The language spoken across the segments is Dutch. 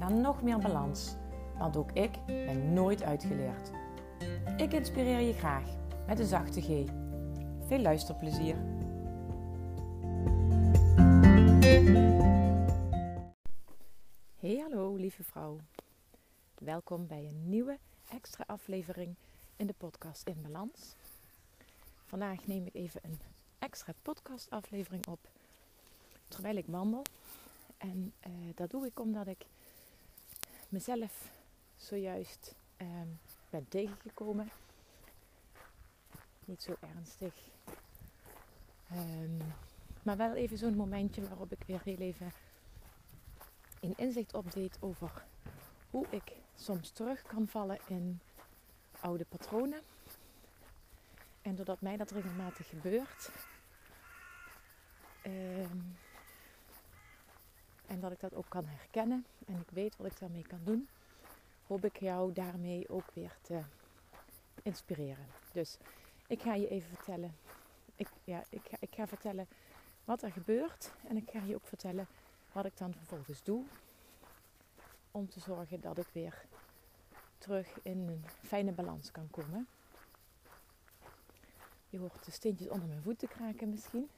naar nog meer balans. Want ook ik ben nooit uitgeleerd. Ik inspireer je graag met een zachte G. Veel luisterplezier. Hey hallo lieve vrouw. Welkom bij een nieuwe extra aflevering in de podcast In Balans. Vandaag neem ik even een extra podcast aflevering op terwijl ik wandel. En uh, dat doe ik omdat ik mezelf zojuist um, ben tegengekomen. Niet zo ernstig. Um, maar wel even zo'n momentje waarop ik weer heel even in inzicht opdeed over hoe ik soms terug kan vallen in oude patronen. En doordat mij dat regelmatig gebeurt, um, en dat ik dat ook kan herkennen en ik weet wat ik daarmee kan doen, hoop ik jou daarmee ook weer te inspireren. Dus ik ga je even vertellen. Ik, ja, ik, ga, ik ga vertellen wat er gebeurt en ik ga je ook vertellen wat ik dan vervolgens doe om te zorgen dat ik weer terug in een fijne balans kan komen. Je hoort de stintjes onder mijn voeten kraken misschien.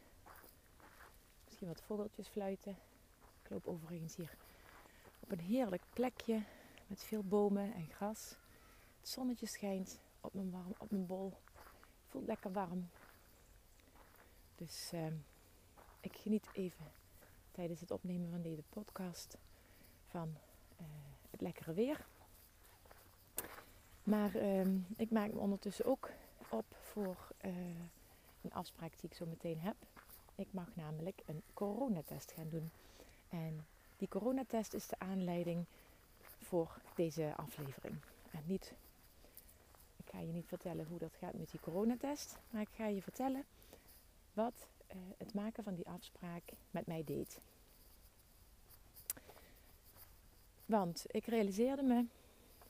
Misschien wat vogeltjes fluiten loop overigens hier op een heerlijk plekje met veel bomen en gras. Het zonnetje schijnt op mijn, warm, op mijn bol. Het voelt lekker warm. Dus uh, ik geniet even tijdens het opnemen van deze podcast van uh, het lekkere weer. Maar uh, ik maak me ondertussen ook op voor uh, een afspraak die ik zo meteen heb. Ik mag namelijk een coronatest gaan doen. En die coronatest is de aanleiding voor deze aflevering. En niet, ik ga je niet vertellen hoe dat gaat met die coronatest, maar ik ga je vertellen wat uh, het maken van die afspraak met mij deed. Want ik realiseerde me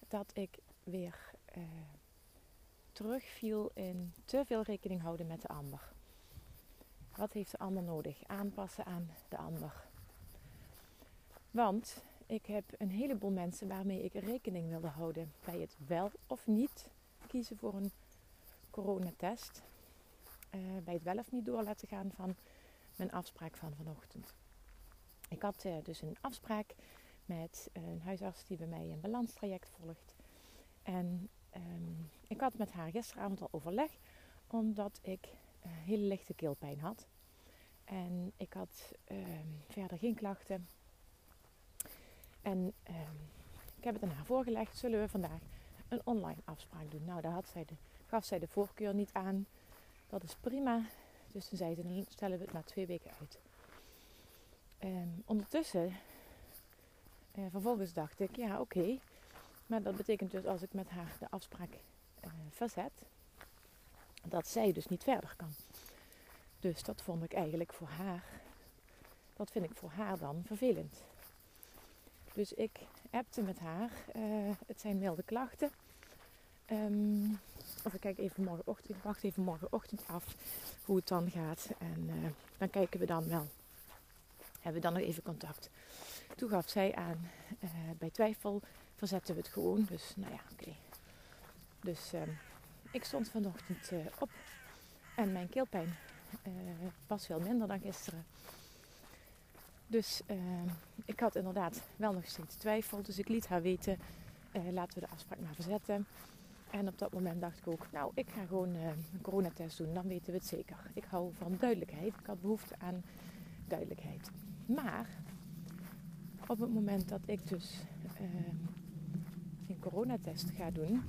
dat ik weer uh, terugviel in te veel rekening houden met de ander. Wat heeft de ander nodig? Aanpassen aan de ander. Want ik heb een heleboel mensen waarmee ik rekening wilde houden bij het wel of niet kiezen voor een coronatest. Uh, bij het wel of niet door laten gaan van mijn afspraak van vanochtend. Ik had uh, dus een afspraak met een huisarts die bij mij een balanstraject volgt. En um, ik had met haar gisteravond al overleg, omdat ik uh, hele lichte keelpijn had. En ik had ehm, verder geen klachten. En ehm, ik heb het aan haar voorgelegd. Zullen we vandaag een online afspraak doen? Nou, daar had zij de, gaf zij de voorkeur niet aan. Dat is prima. Dus toen zei ze, dan stellen we het na twee weken uit. Um, ondertussen, uh, vervolgens dacht ik, ja oké. Maar dat betekent dus als ik met haar de afspraak uh, verzet, dat zij dus niet verder kan. Dus dat vond ik eigenlijk voor haar, dat vind ik voor haar dan vervelend. Dus ik appte met haar. Uh, het zijn milde klachten. Um, of ik kijk even morgenochtend. Ik wacht even morgenochtend af hoe het dan gaat. En uh, dan kijken we dan wel. Hebben we dan nog even contact. Toen gaf zij aan, uh, bij twijfel verzetten we het gewoon. Dus nou ja, oké. Dus um, ik stond vanochtend op. En mijn keelpijn was veel minder dan gisteren. Dus uh, ik had inderdaad wel nog steeds twijfel. Dus ik liet haar weten, uh, laten we de afspraak maar verzetten. En op dat moment dacht ik ook, nou, ik ga gewoon uh, een coronatest doen. Dan weten we het zeker. Ik hou van duidelijkheid. Ik had behoefte aan duidelijkheid. Maar op het moment dat ik dus ehm, een coronatest ga doen,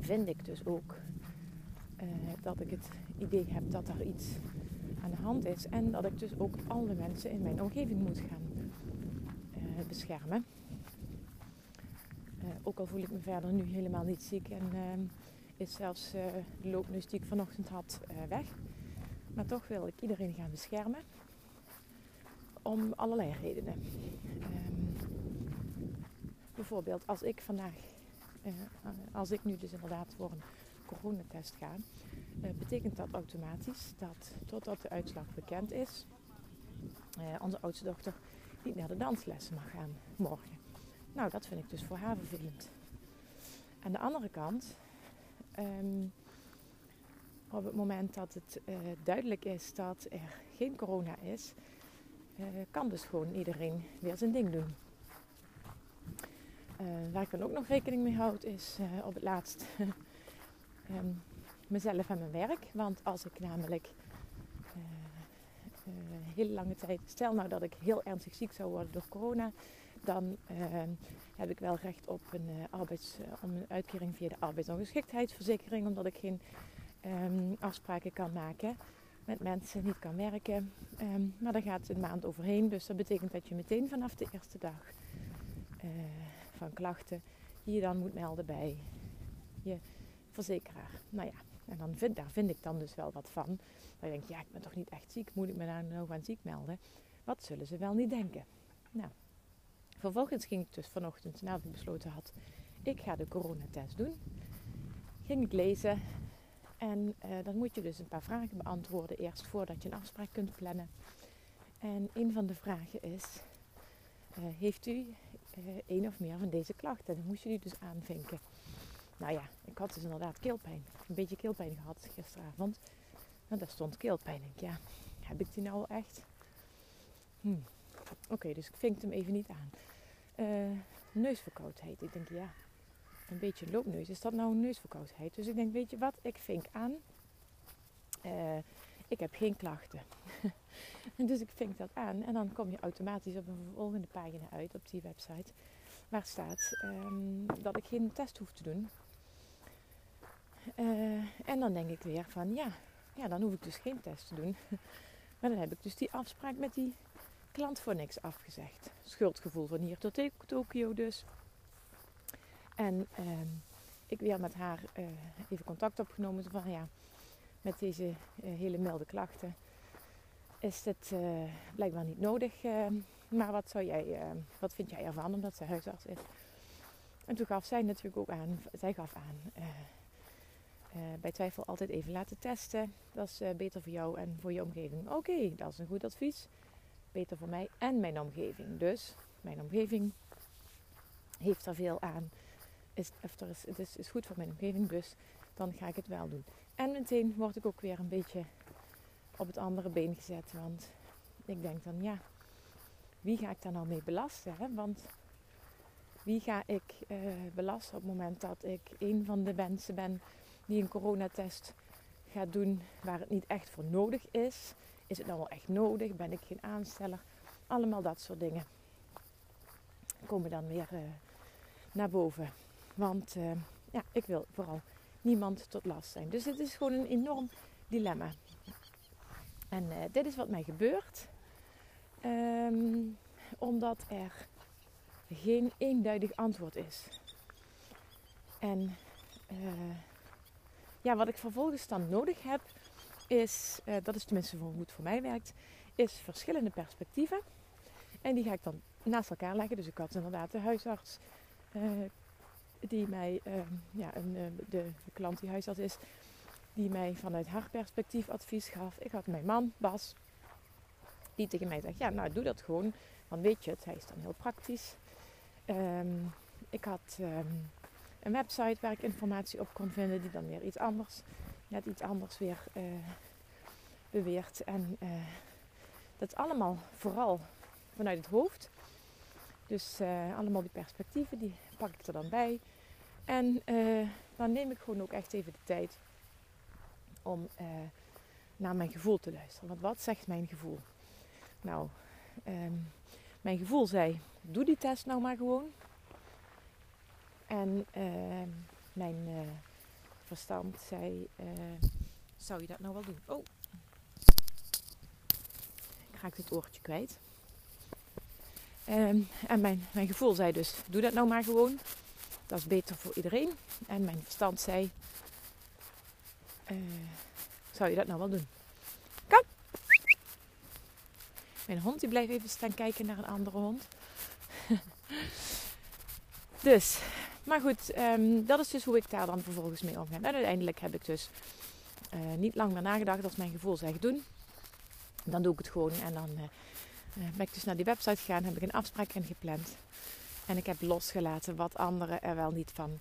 vind ik dus ook eh, dat ik het idee heb dat er iets aan de hand is. En dat ik dus ook alle mensen in mijn omgeving moet gaan uh, beschermen. ook al voel ik me verder nu helemaal niet ziek en ehm, is zelfs de loopneus die ik vanochtend had weg. Maar toch wil ik iedereen gaan beschermen. Om allerlei redenen. Ehm, bijvoorbeeld als ik vandaag, als ik nu dus inderdaad voor een coronatest ga, betekent dat automatisch dat totdat de uitslag bekend is, uh, onze oudste dochter niet naar de danslessen mag gaan morgen. Nou, dat vind ik dus voor haar vervelend. Aan de andere kant, um, op het moment dat het uh, duidelijk is dat er geen corona is, kan dus gewoon iedereen weer zijn ding doen. waar ik dan ook nog rekening mee houd, is op het laatst um, mezelf en mijn werk. Want als ik namelijk uh, hele lange tijd, stel nou dat ik heel ernstig ziek zou worden door corona, dan uh, heb ik wel recht op een, arbeids, om een uitkering via de arbeidsongeschiktheidsverzekering, omdat ik geen um, afspraken kan maken met mensen, niet kan werken. Um, maar daar gaat een maand overheen, dus dat betekent dat je meteen vanaf de eerste dag van klachten je dan moet melden bij je verzekeraar. Nou ja, en dan vind, daar vind ik dan dus wel wat van. Dan denk ja, ik ben toch niet echt ziek. Moet ik me daar nou aan ziek melden? Wat zullen ze wel niet denken? Nou, vervolgens ging ik dus vanochtend, nadat ik besloten had, ik ga de coronatest doen. Ging ik lezen. En uh, dan moet je dus een paar vragen beantwoorden eerst voordat je een afspraak kunt plannen. En een van de vragen is, uh, heeft u uh, één of meer van deze klachten? Dan moest je die dus aanvinken. Nou ja, ik had dus inderdaad keelpijn. Een beetje keelpijn gehad gisteravond. En daar stond keelpijn. Ik, ja, heb ik die nou echt? Hm. Oké, dus ik vink hem even niet aan. Uh, neusverkoudheid. Ik denk, ja, een beetje loopneus. Is dat nou een neusverkoudheid? Dus ik denk, weet je wat? Ik vink aan. Uh, ik heb geen klachten. dus ik vink dat aan. En dan kom je automatisch op een volgende pagina uit op die website. Waar staat um, dat ik geen test hoef te doen. Uh, en dan denk ik weer van ja, ja, dan hoef ik dus geen test te doen. maar dan heb ik dus die afspraak met die klant voor niks afgezegd. Schuldgevoel van hier tot Tokio dus. En uh, ik weer met haar uh, even contact opgenomen van ja, met deze uh, hele milde klachten is het blijkbaar niet nodig. maar wat, zou jij, wat vind jij ervan omdat ze huisarts is? En toen gaf zij natuurlijk ook aan, zij gaf aan uh, bij twijfel altijd even laten testen. Dat is uh, beter voor jou en voor je omgeving. Oké, dat is een goed advies. Beter voor mij en mijn omgeving. Dus mijn omgeving heeft er veel aan. Is, er is, het is, is goed voor mijn omgeving, dus dan ga ik het wel doen. En meteen word ik ook weer een beetje op het andere been gezet. Want ik denk dan, ja, wie ga ik daar nou mee belasten? Hè? Want wie ga ik uh, belasten op het moment dat ik een van de mensen ben die een coronatest gaat doen waar het niet echt voor nodig is. Is het nou wel echt nodig? Ben ik geen aansteller? Allemaal dat soort dingen komen dan weer uh, naar boven. Want uh, ja, ik wil vooral niemand tot last zijn. Dus het is gewoon een enorm dilemma. En uh, dit is wat mij gebeurt. Um, omdat er geen eenduidig antwoord is. En ja, wat ik vervolgens dan nodig heb, is, uh, dat is tenminste hoe het voor mij werkt, is verschillende perspectieven. En die ga ik dan naast elkaar leggen. Dus ik had inderdaad de huisarts, uh, die mij, uh, ja, een, de, de, klant die huisarts is, die mij vanuit haar perspectief advies gaf. Ik had mijn man, Bas, die tegen mij zegt, ja, nou doe dat gewoon. Dan weet je het, hij is dan heel praktisch. Um, ik had um, een website waar ik informatie op kon vinden die dan weer iets anders, net iets anders weer uh, beweert. En uh, dat allemaal vooral vanuit het hoofd. Dus uh, allemaal die perspectieven, die pak ik er dan bij. En dan neem ik gewoon ook echt even de tijd om naar mijn gevoel te luisteren. Want wat zegt mijn gevoel? Nou, um, mijn gevoel zei: doe die test nou maar gewoon. En uh, mijn uh, verstand zei: uh, Zou je dat nou wel doen? Oh, ik raak dit oortje kwijt. Um, en mijn, mijn gevoel zei dus: Doe dat nou maar gewoon. dat is beter voor iedereen. En mijn verstand zei, uh, zou je dat nou wel doen? Kom! Mijn hond die blijft even staan kijken naar een andere hond. dus, maar goed, um, dat is dus hoe ik daar dan vervolgens mee omga. En uiteindelijk heb ik dus uh, niet lang meer nagedacht als mijn gevoel zegt doen. Dan doe ik het gewoon en dan uh, ben ik dus naar die website gegaan, heb ik een afspraak ingepland. En ik heb losgelaten wat anderen er wel niet van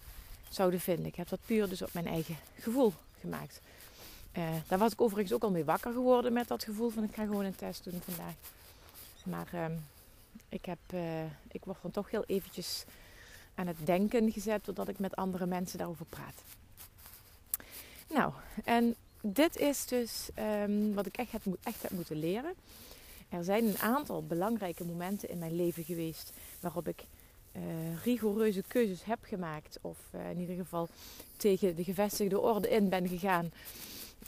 zouden vinden. Ik heb dat puur dus op mijn eigen gevoel gemaakt. Daar was ik overigens ook al mee wakker geworden met dat gevoel van ik ga gewoon een test doen vandaag. Maar uh, ik, heb, ik word dan toch heel eventjes aan het denken gezet doordat ik met andere mensen daarover praat. Nou, en dit is dus um, wat ik echt heb, echt heb moeten leren. Er zijn een aantal belangrijke momenten in mijn leven geweest waarop ik uh, rigoureuze keuzes heb gemaakt. Of uh, in ieder geval tegen de gevestigde orde in ben gegaan.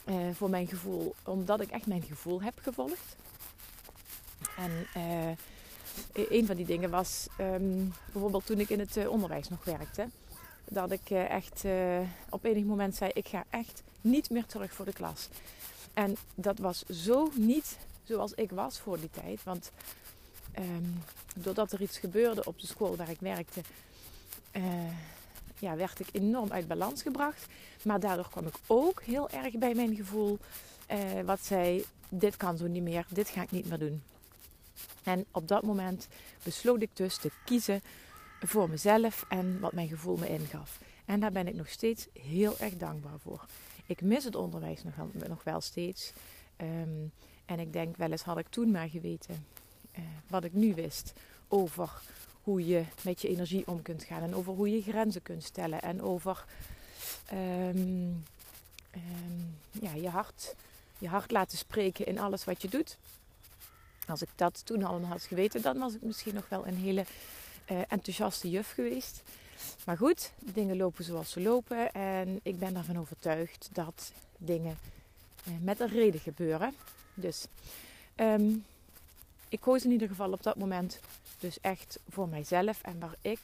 Uh, voor mijn gevoel. Omdat ik echt mijn gevoel heb gevolgd. En een van die dingen was um, bijvoorbeeld toen ik in het onderwijs nog werkte. Dat ik echt op enig moment zei: Ik ga echt niet meer terug voor de klas. En dat was zo niet zoals ik was voor die tijd. Want um, doordat er iets gebeurde op de school waar ik werkte, ja, werd ik enorm uit balans gebracht. Maar daardoor kwam ik ook heel erg bij mijn gevoel wat zei: dit kan zo niet meer, dit ga ik niet meer doen. En op dat moment besloot ik dus te kiezen voor mezelf en wat mijn gevoel me ingaf. En daar ben ik nog steeds heel erg dankbaar voor. Ik mis het onderwijs nog wel, steeds. Um, en ik denk wel eens had ik toen maar geweten uh, wat ik nu wist over hoe je met je energie om kunt gaan en over hoe je grenzen kunt stellen en over um, um, ja, je, hart, je hart laten spreken in alles wat je doet. Als ik dat toen allemaal had geweten, dan was ik misschien nog wel een hele uh, enthousiaste juf geweest. Maar goed, dingen lopen zoals ze lopen. En ik ben ervan overtuigd dat dingen uh, met een reden gebeuren. Dus um, ik koos in ieder geval op dat moment dus echt voor mijzelf en waar ik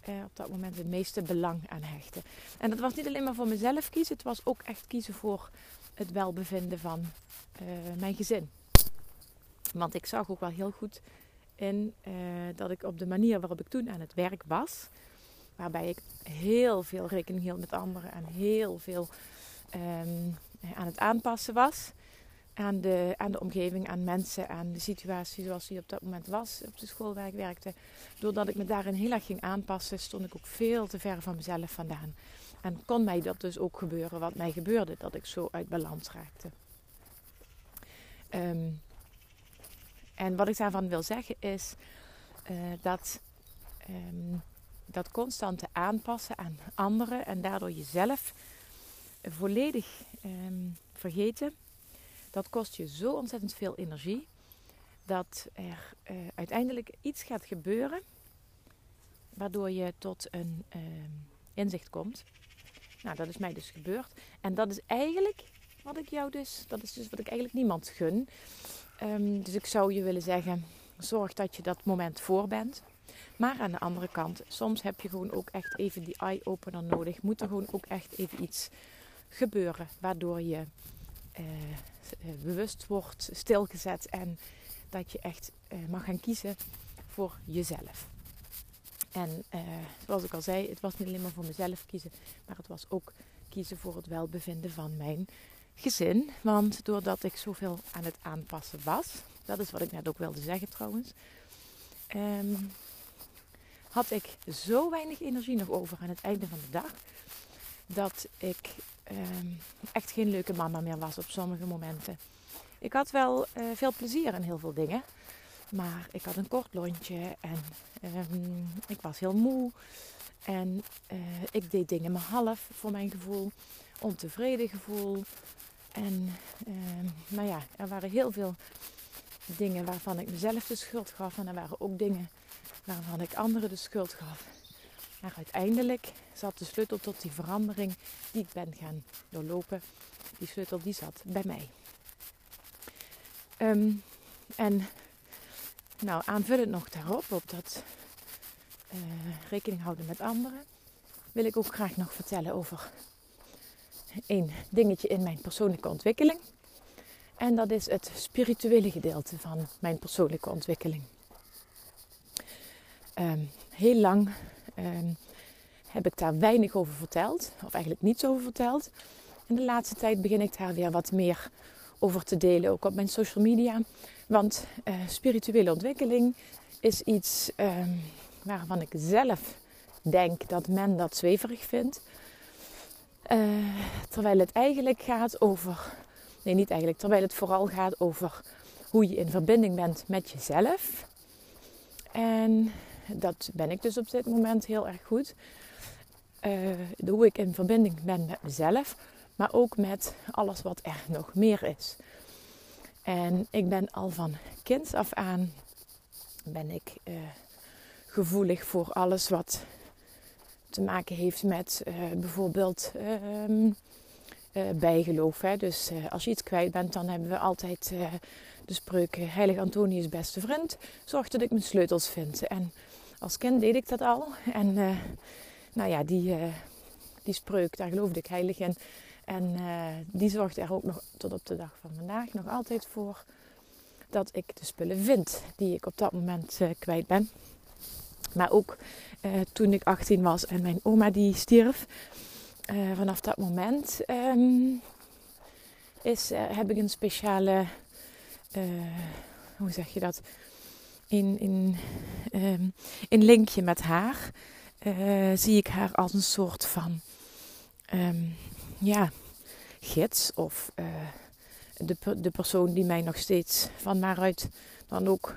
eh, op dat moment het meeste belang aan hechtte. En dat was niet alleen maar voor mezelf kiezen, het was ook echt kiezen voor het welbevinden van mijn gezin. Want ik zag ook wel heel goed in uh, dat ik op de manier waarop ik toen aan het werk was, waarbij ik heel veel rekening hield met anderen en heel veel um, aan het aanpassen was, aan de, aan de omgeving, aan mensen, aan de situatie zoals die op dat moment was op de school waar ik werkte. Doordat ik me daarin heel erg ging aanpassen, stond ik ook veel te ver van mezelf vandaan. En kon mij dat dus ook gebeuren, wat mij gebeurde, dat ik zo uit balans raakte. Um, en wat ik daarvan wil zeggen is uh, dat um, dat constante aanpassen aan anderen en daardoor jezelf volledig um, vergeten dat kost je zo ontzettend veel energie dat er uh, uiteindelijk iets gaat gebeuren waardoor je tot een uh, inzicht komt. Nou, dat is mij dus gebeurd. En dat is eigenlijk wat ik jou dus, dat is dus wat ik eigenlijk niemand gun. Um, dus ik zou je willen zeggen, zorg dat je dat moment voor bent. Maar aan de andere kant, soms heb je gewoon ook echt even die eye-opener nodig. Moet er gewoon ook echt even iets gebeuren waardoor je uh, bewust wordt stilgezet en dat je echt uh, mag gaan kiezen voor jezelf. En zoals ik al zei, het was niet alleen maar voor mezelf kiezen, maar het was ook kiezen voor het welbevinden van mijn gezin. Want doordat ik zoveel aan het aanpassen was, dat is wat ik net ook wilde zeggen trouwens, um, had ik zo weinig energie nog over aan het einde van de dag, dat ik um, echt geen leuke mama meer was op sommige momenten. Ik had wel uh, veel plezier in heel veel dingen. Maar ik had een kort lontje en um, ik was heel moe. En uh, ik deed dingen maar half voor mijn gevoel. Ontevreden gevoel. En uh, nou ja, er waren heel veel dingen waarvan ik mezelf de schuld gaf. En er waren ook dingen waarvan ik anderen de schuld gaf. Maar uiteindelijk zat de sleutel tot die verandering die ik ben gaan doorlopen. Die sleutel die zat bij mij. Um, en nou, aanvullend nog daarop, op dat uh, rekening houden met anderen. wil ik ook graag nog vertellen over een dingetje in mijn persoonlijke ontwikkeling. En dat is het spirituele gedeelte van mijn persoonlijke ontwikkeling. Ehm, heel lang ehm, heb ik daar weinig over verteld, of eigenlijk niets over verteld. In de laatste tijd begin ik daar weer wat meer over te delen, ook op mijn social media. Want uh, spirituele ontwikkeling is iets um, waarvan ik zelf denk dat men dat zweverig vindt. Uh, terwijl het eigenlijk gaat over. Nee, niet eigenlijk. Terwijl het vooral gaat over hoe je in verbinding bent met jezelf. En dat ben ik dus op dit moment heel erg goed. Uh, hoe ik in verbinding ben met mezelf, maar ook met alles wat er nog meer is. En ik ben al van kind af aan ben ik uh, gevoelig voor alles wat te maken heeft met uh, bijvoorbeeld uh, bijgeloof. Hè. Dus als je iets kwijt bent, dan hebben we altijd de spreuk Heilig Antonius beste vriend. Zorg dat ik mijn sleutels vind. En als kind deed ik dat al. En nou ja, die, die spreuk, daar geloofde ik heilig in. En die zorgt er ook nog tot op de dag van vandaag nog altijd voor dat ik de spullen vind die ik op dat moment kwijt ben. Maar ook uh, toen ik 18 was en mijn oma die stierf. Uh, vanaf dat moment um, is, uh, heb ik een speciale, hoe zeg je dat, in, in, in linkje met haar. zie ik haar als een soort van, um, ja, gids of de, de persoon die mij nog steeds van waaruit dan ook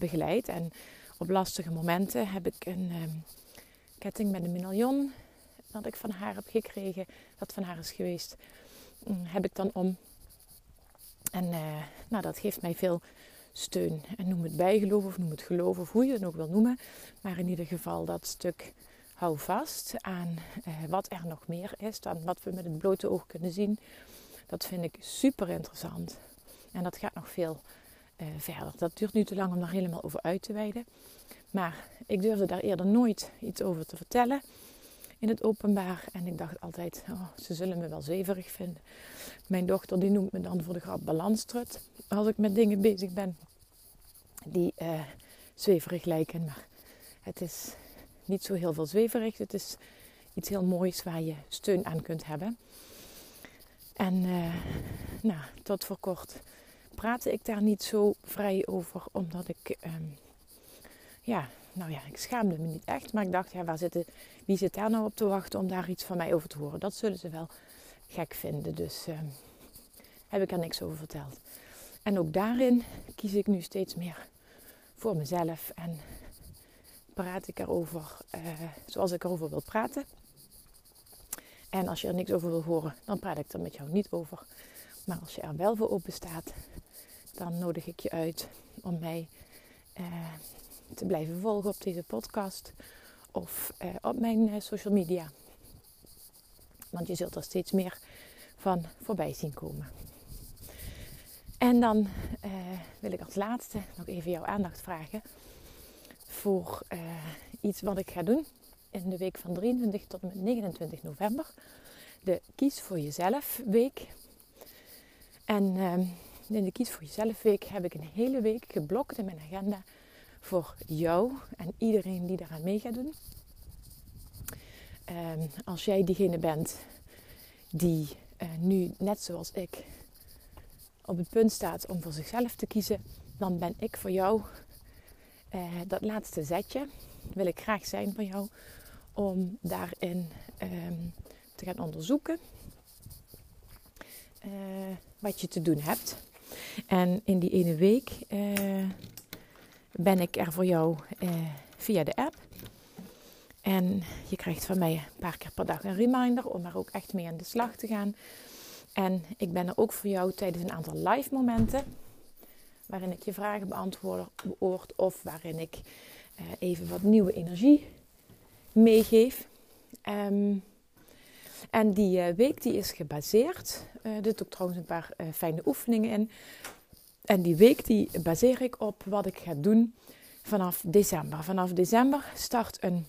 begeleidt. En op lastige momenten heb ik een um, ketting met een medaillon dat ik van haar heb gekregen, dat van haar is geweest, um, heb ik dan om. En uh, nou, dat geeft mij veel steun. En noem het bijgeloof of noem het geloof of hoe je het ook wil noemen. Maar in ieder geval dat stuk hou vast aan uh, wat er nog meer is, aan wat we met het blote oog kunnen zien. Dat vind ik super interessant. En dat gaat nog veel uh, verder. Dat duurt nu te lang om daar helemaal over uit te wijden. Maar ik durfde daar eerder nooit iets over te vertellen in het openbaar. En ik dacht altijd, oh, ze zullen me wel zweverig vinden. Mijn dochter die noemt me dan voor de grap balanstrut. Als ik met dingen bezig ben die uh, zweverig lijken. Maar het is niet zo heel veel zweverig. Het is iets heel moois waar je steun aan kunt hebben. En uh, nou, tot voor kort praatte ik daar niet zo vrij over, omdat ik, um, ja, nou ja, ik schaamde me niet echt. Maar ik dacht, ja, waar zitten, wie zit daar nou op te wachten om daar iets van mij over te horen? Dat zullen ze wel gek vinden. Dus um, heb ik er niks over verteld. En ook daarin kies ik nu steeds meer voor mezelf en praat ik erover uh, zoals ik erover wil praten. En als je er niks over wil horen, dan praat ik er met jou niet over. Maar als je er wel voor open staat, dan nodig ik je uit om mij uh, te blijven volgen op deze podcast of uh, op mijn uh, social media. Want je zult er steeds meer van voorbij zien komen. En dan wil ik als laatste nog even jouw aandacht vragen voor iets wat ik ga doen in de week van 23 tot en met 29 november. De Kies voor Jezelf week. En ehm, in de Kies voor Jezelf week heb ik een hele week geblokt in mijn agenda voor jou en iedereen die daaraan mee gaat doen. Um, als jij diegene bent die uh, nu, net zoals ik, op het punt staat om voor zichzelf te kiezen, dan ben ik voor jou uh, dat laatste zetje. Wil ik graag zijn van jou om daarin um, te gaan onderzoeken uh, wat je te doen hebt. En in die ene week uh, ben ik er voor jou uh, via de app. En je krijgt van mij een paar keer per dag een reminder om er ook echt mee aan de slag te gaan. En ik ben er ook voor jou tijdens een aantal live momenten. Waarin ik je vragen beantwoord of waarin ik uh, even wat nieuwe energie meegeef. Um, en die uh, week die is gebaseerd. Uh, er zitten ook trouwens een paar uh, fijne oefeningen in. En die week die baseer ik op wat ik ga doen vanaf december. Vanaf december start een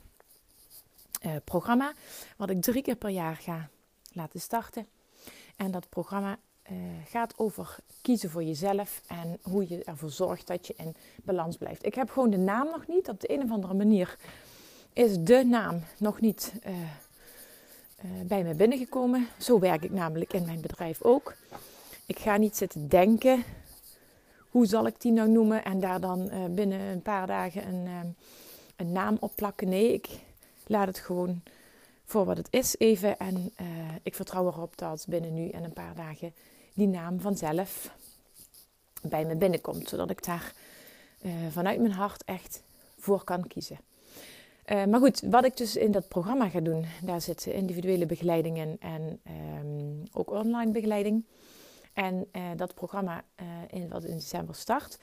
programma, wat ik drie keer per jaar ga laten starten. En dat programma gaat over kiezen voor jezelf en hoe je ervoor zorgt dat je in balans blijft. Ik heb gewoon de naam nog niet. Op de een of andere manier is de naam nog niet bij me binnengekomen. Zo werk ik namelijk in mijn bedrijf ook. Ik ga niet zitten denken, hoe zal ik die nou noemen? En daar dan binnen een paar dagen een, een naam op plakken. Nee, ik laat het gewoon voor wat het is even. En ik vertrouw erop dat binnen nu en een paar dagen die naam vanzelf bij me binnenkomt. Zodat ik daar vanuit mijn hart echt voor kan kiezen. Uh, maar goed, wat ik dus in dat programma ga doen, daar zitten individuele begeleidingen en um, ook online begeleiding. En uh, dat programma in, wat in december start,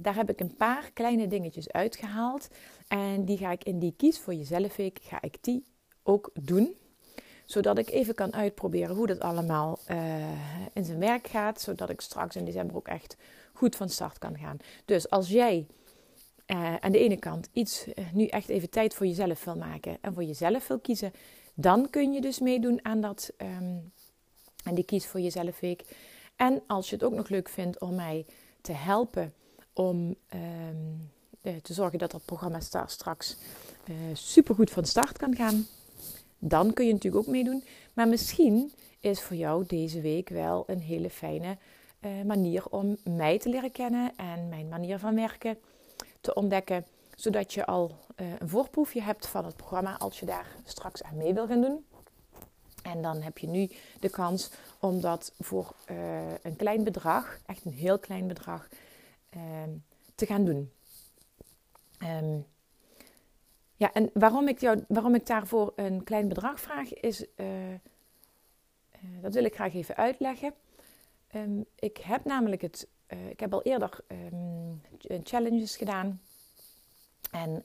daar heb ik een paar kleine dingetjes uitgehaald. En die ga ik in die Kies voor Jezelf week, ga ik die ook doen zodat ik even kan uitproberen hoe dat allemaal in zijn werk gaat. Zodat ik straks in december ook echt goed van start kan gaan. Dus als jij uh, aan de ene kant iets uh, nu echt even tijd voor jezelf wil maken en voor jezelf wil kiezen, dan kun je dus meedoen aan, dat, um, aan die Kies voor Jezelf Week. En als je het ook nog leuk vindt om mij te helpen om um, te zorgen dat dat programma straks super goed van start kan gaan dan kun je natuurlijk ook meedoen. Maar misschien is voor jou deze week wel een hele fijne manier om mij te leren kennen en mijn manier van werken te ontdekken. Zodat je al uh, een voorproefje hebt van het programma als je daar straks aan mee wil gaan doen. En dan heb je nu de kans om dat voor uh, een klein bedrag, echt een heel klein bedrag, ehm, te gaan doen. Um, ja, en waarom ik, jou, waarom ik daarvoor een klein bedrag vraag, is, uh, dat wil ik graag even uitleggen. Um, ik heb namelijk het, uh, ik heb al eerder um, challenges gedaan en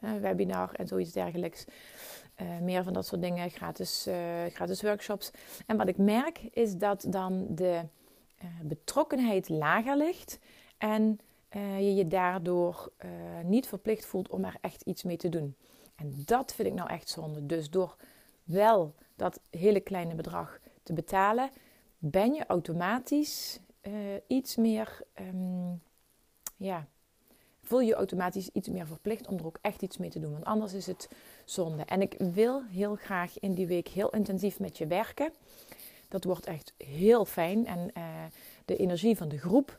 een webinar en zoiets dergelijks. meer van dat soort dingen, gratis, gratis workshops. En wat ik merk is dat dan de betrokkenheid lager ligt en je je daardoor niet verplicht voelt om er echt iets mee te doen. En dat vind ik nou echt zonde. Dus door wel dat hele kleine bedrag te betalen, ben je automatisch uh, iets meer, um, ja, voel je automatisch iets meer verplicht om er ook echt iets mee te doen. Want anders is het zonde. En ik wil heel graag in die week heel intensief met je werken. Dat wordt echt heel fijn. En de energie van de groep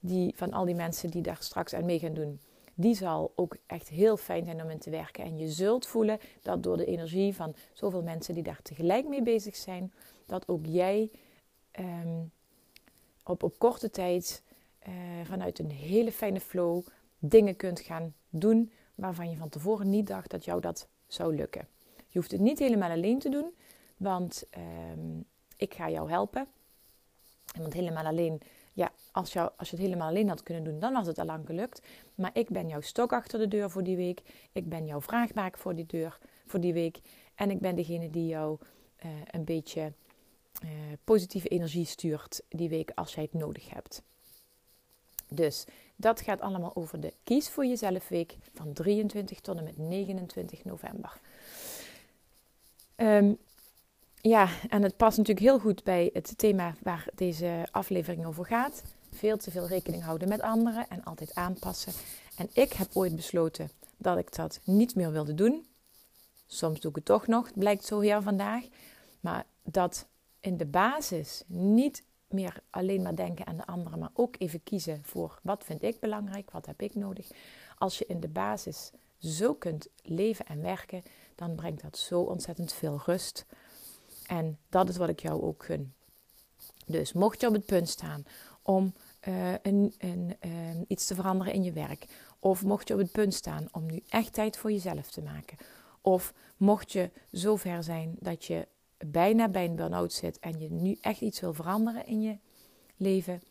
die, van al die mensen die daar straks aan mee gaan doen, die zal ook echt heel fijn zijn om in te werken. En je zult voelen dat door de energie van zoveel mensen die daar tegelijk mee bezig zijn, dat ook jij um, op, op korte tijd uh, vanuit een hele fijne flow dingen kunt gaan doen waarvan je van tevoren niet dacht dat jou dat zou lukken. Je hoeft het niet helemaal alleen te doen, want um, ik ga jou helpen. Want helemaal alleen ja, als, jou, als je het helemaal alleen had kunnen doen, dan was het al lang gelukt. Maar ik ben jouw stok achter de deur voor die week. Ik ben jouw vraagbaak voor die deur voor die week. En ik ben degene die jou uh, een beetje uh, positieve energie stuurt die week als jij het nodig hebt. Dus dat gaat allemaal over de Kies voor Jezelf week van 23 tot en met 29 november. Um, ja, en het past natuurlijk heel goed bij het thema waar deze aflevering over gaat. Veel te veel rekening houden met anderen en altijd aanpassen. En ik heb ooit besloten dat ik dat niet meer wilde doen. Soms doe ik het toch nog, het blijkt zo hier vandaag. Maar dat in de basis niet meer alleen maar denken aan de anderen, maar ook even kiezen voor wat vind ik belangrijk, wat heb ik nodig. Als je in de basis zo kunt leven en werken, dan brengt dat zo ontzettend veel rust en dat is wat ik jou ook gun. Dus mocht je op het punt staan om uh, een, een, uh, iets te veranderen in je werk, of mocht je op het punt staan om nu echt tijd voor jezelf te maken, of mocht je zover zijn dat je bijna bij een burn-out zit en je nu echt iets wil veranderen in je leven,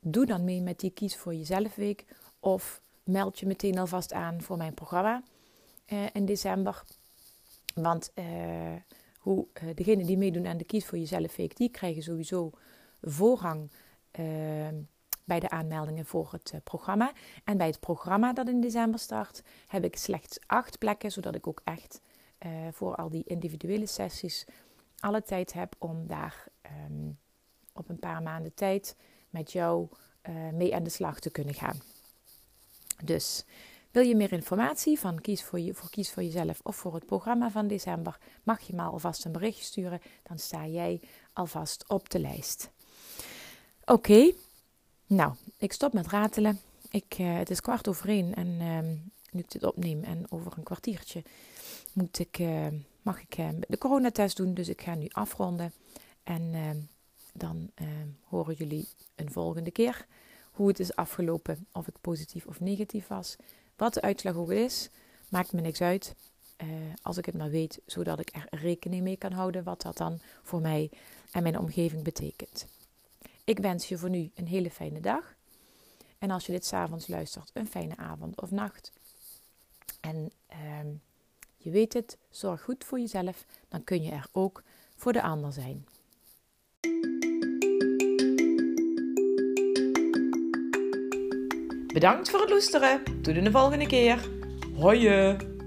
doe dan mee met die Kies voor Jezelf Week of meld je meteen alvast aan voor mijn programma uh, in december. Want hoe uh, degenen die meedoen aan de Kies voor Jezelf Week, die krijgen sowieso voorrang uh, bij de aanmeldingen voor het uh, programma. En bij het programma dat in december start, heb ik slechts acht plekken, zodat ik ook echt uh, voor al die individuele sessies alle tijd heb om daar um, op een paar maanden tijd met jou uh, mee aan de slag te kunnen gaan. Dus wil je meer informatie van Kies voor, je, voor Kies voor Jezelf of voor het programma van december, mag je me alvast een berichtje sturen. Dan sta jij alvast op de lijst. Oké, nou, ik stop met ratelen. Ik, uh, het is kwart over één en uh, nu ik dit opneem en over een kwartiertje moet ik, uh, mag ik de coronatest doen. Dus ik ga nu afronden en dan horen jullie een volgende keer hoe het is afgelopen, of ik positief of negatief was. Wat de uitslag ook is, maakt me niks uit. Uh, als ik het maar weet, zodat ik er rekening mee kan houden wat dat dan voor mij en mijn omgeving betekent. Ik wens je voor nu een hele fijne dag. En als je dit s'avonds luistert, een fijne avond of nacht. En uh, je weet het, zorg goed voor jezelf, dan kun je er ook voor de ander zijn. Bedankt voor het luisteren. Tot de volgende keer. Hoi!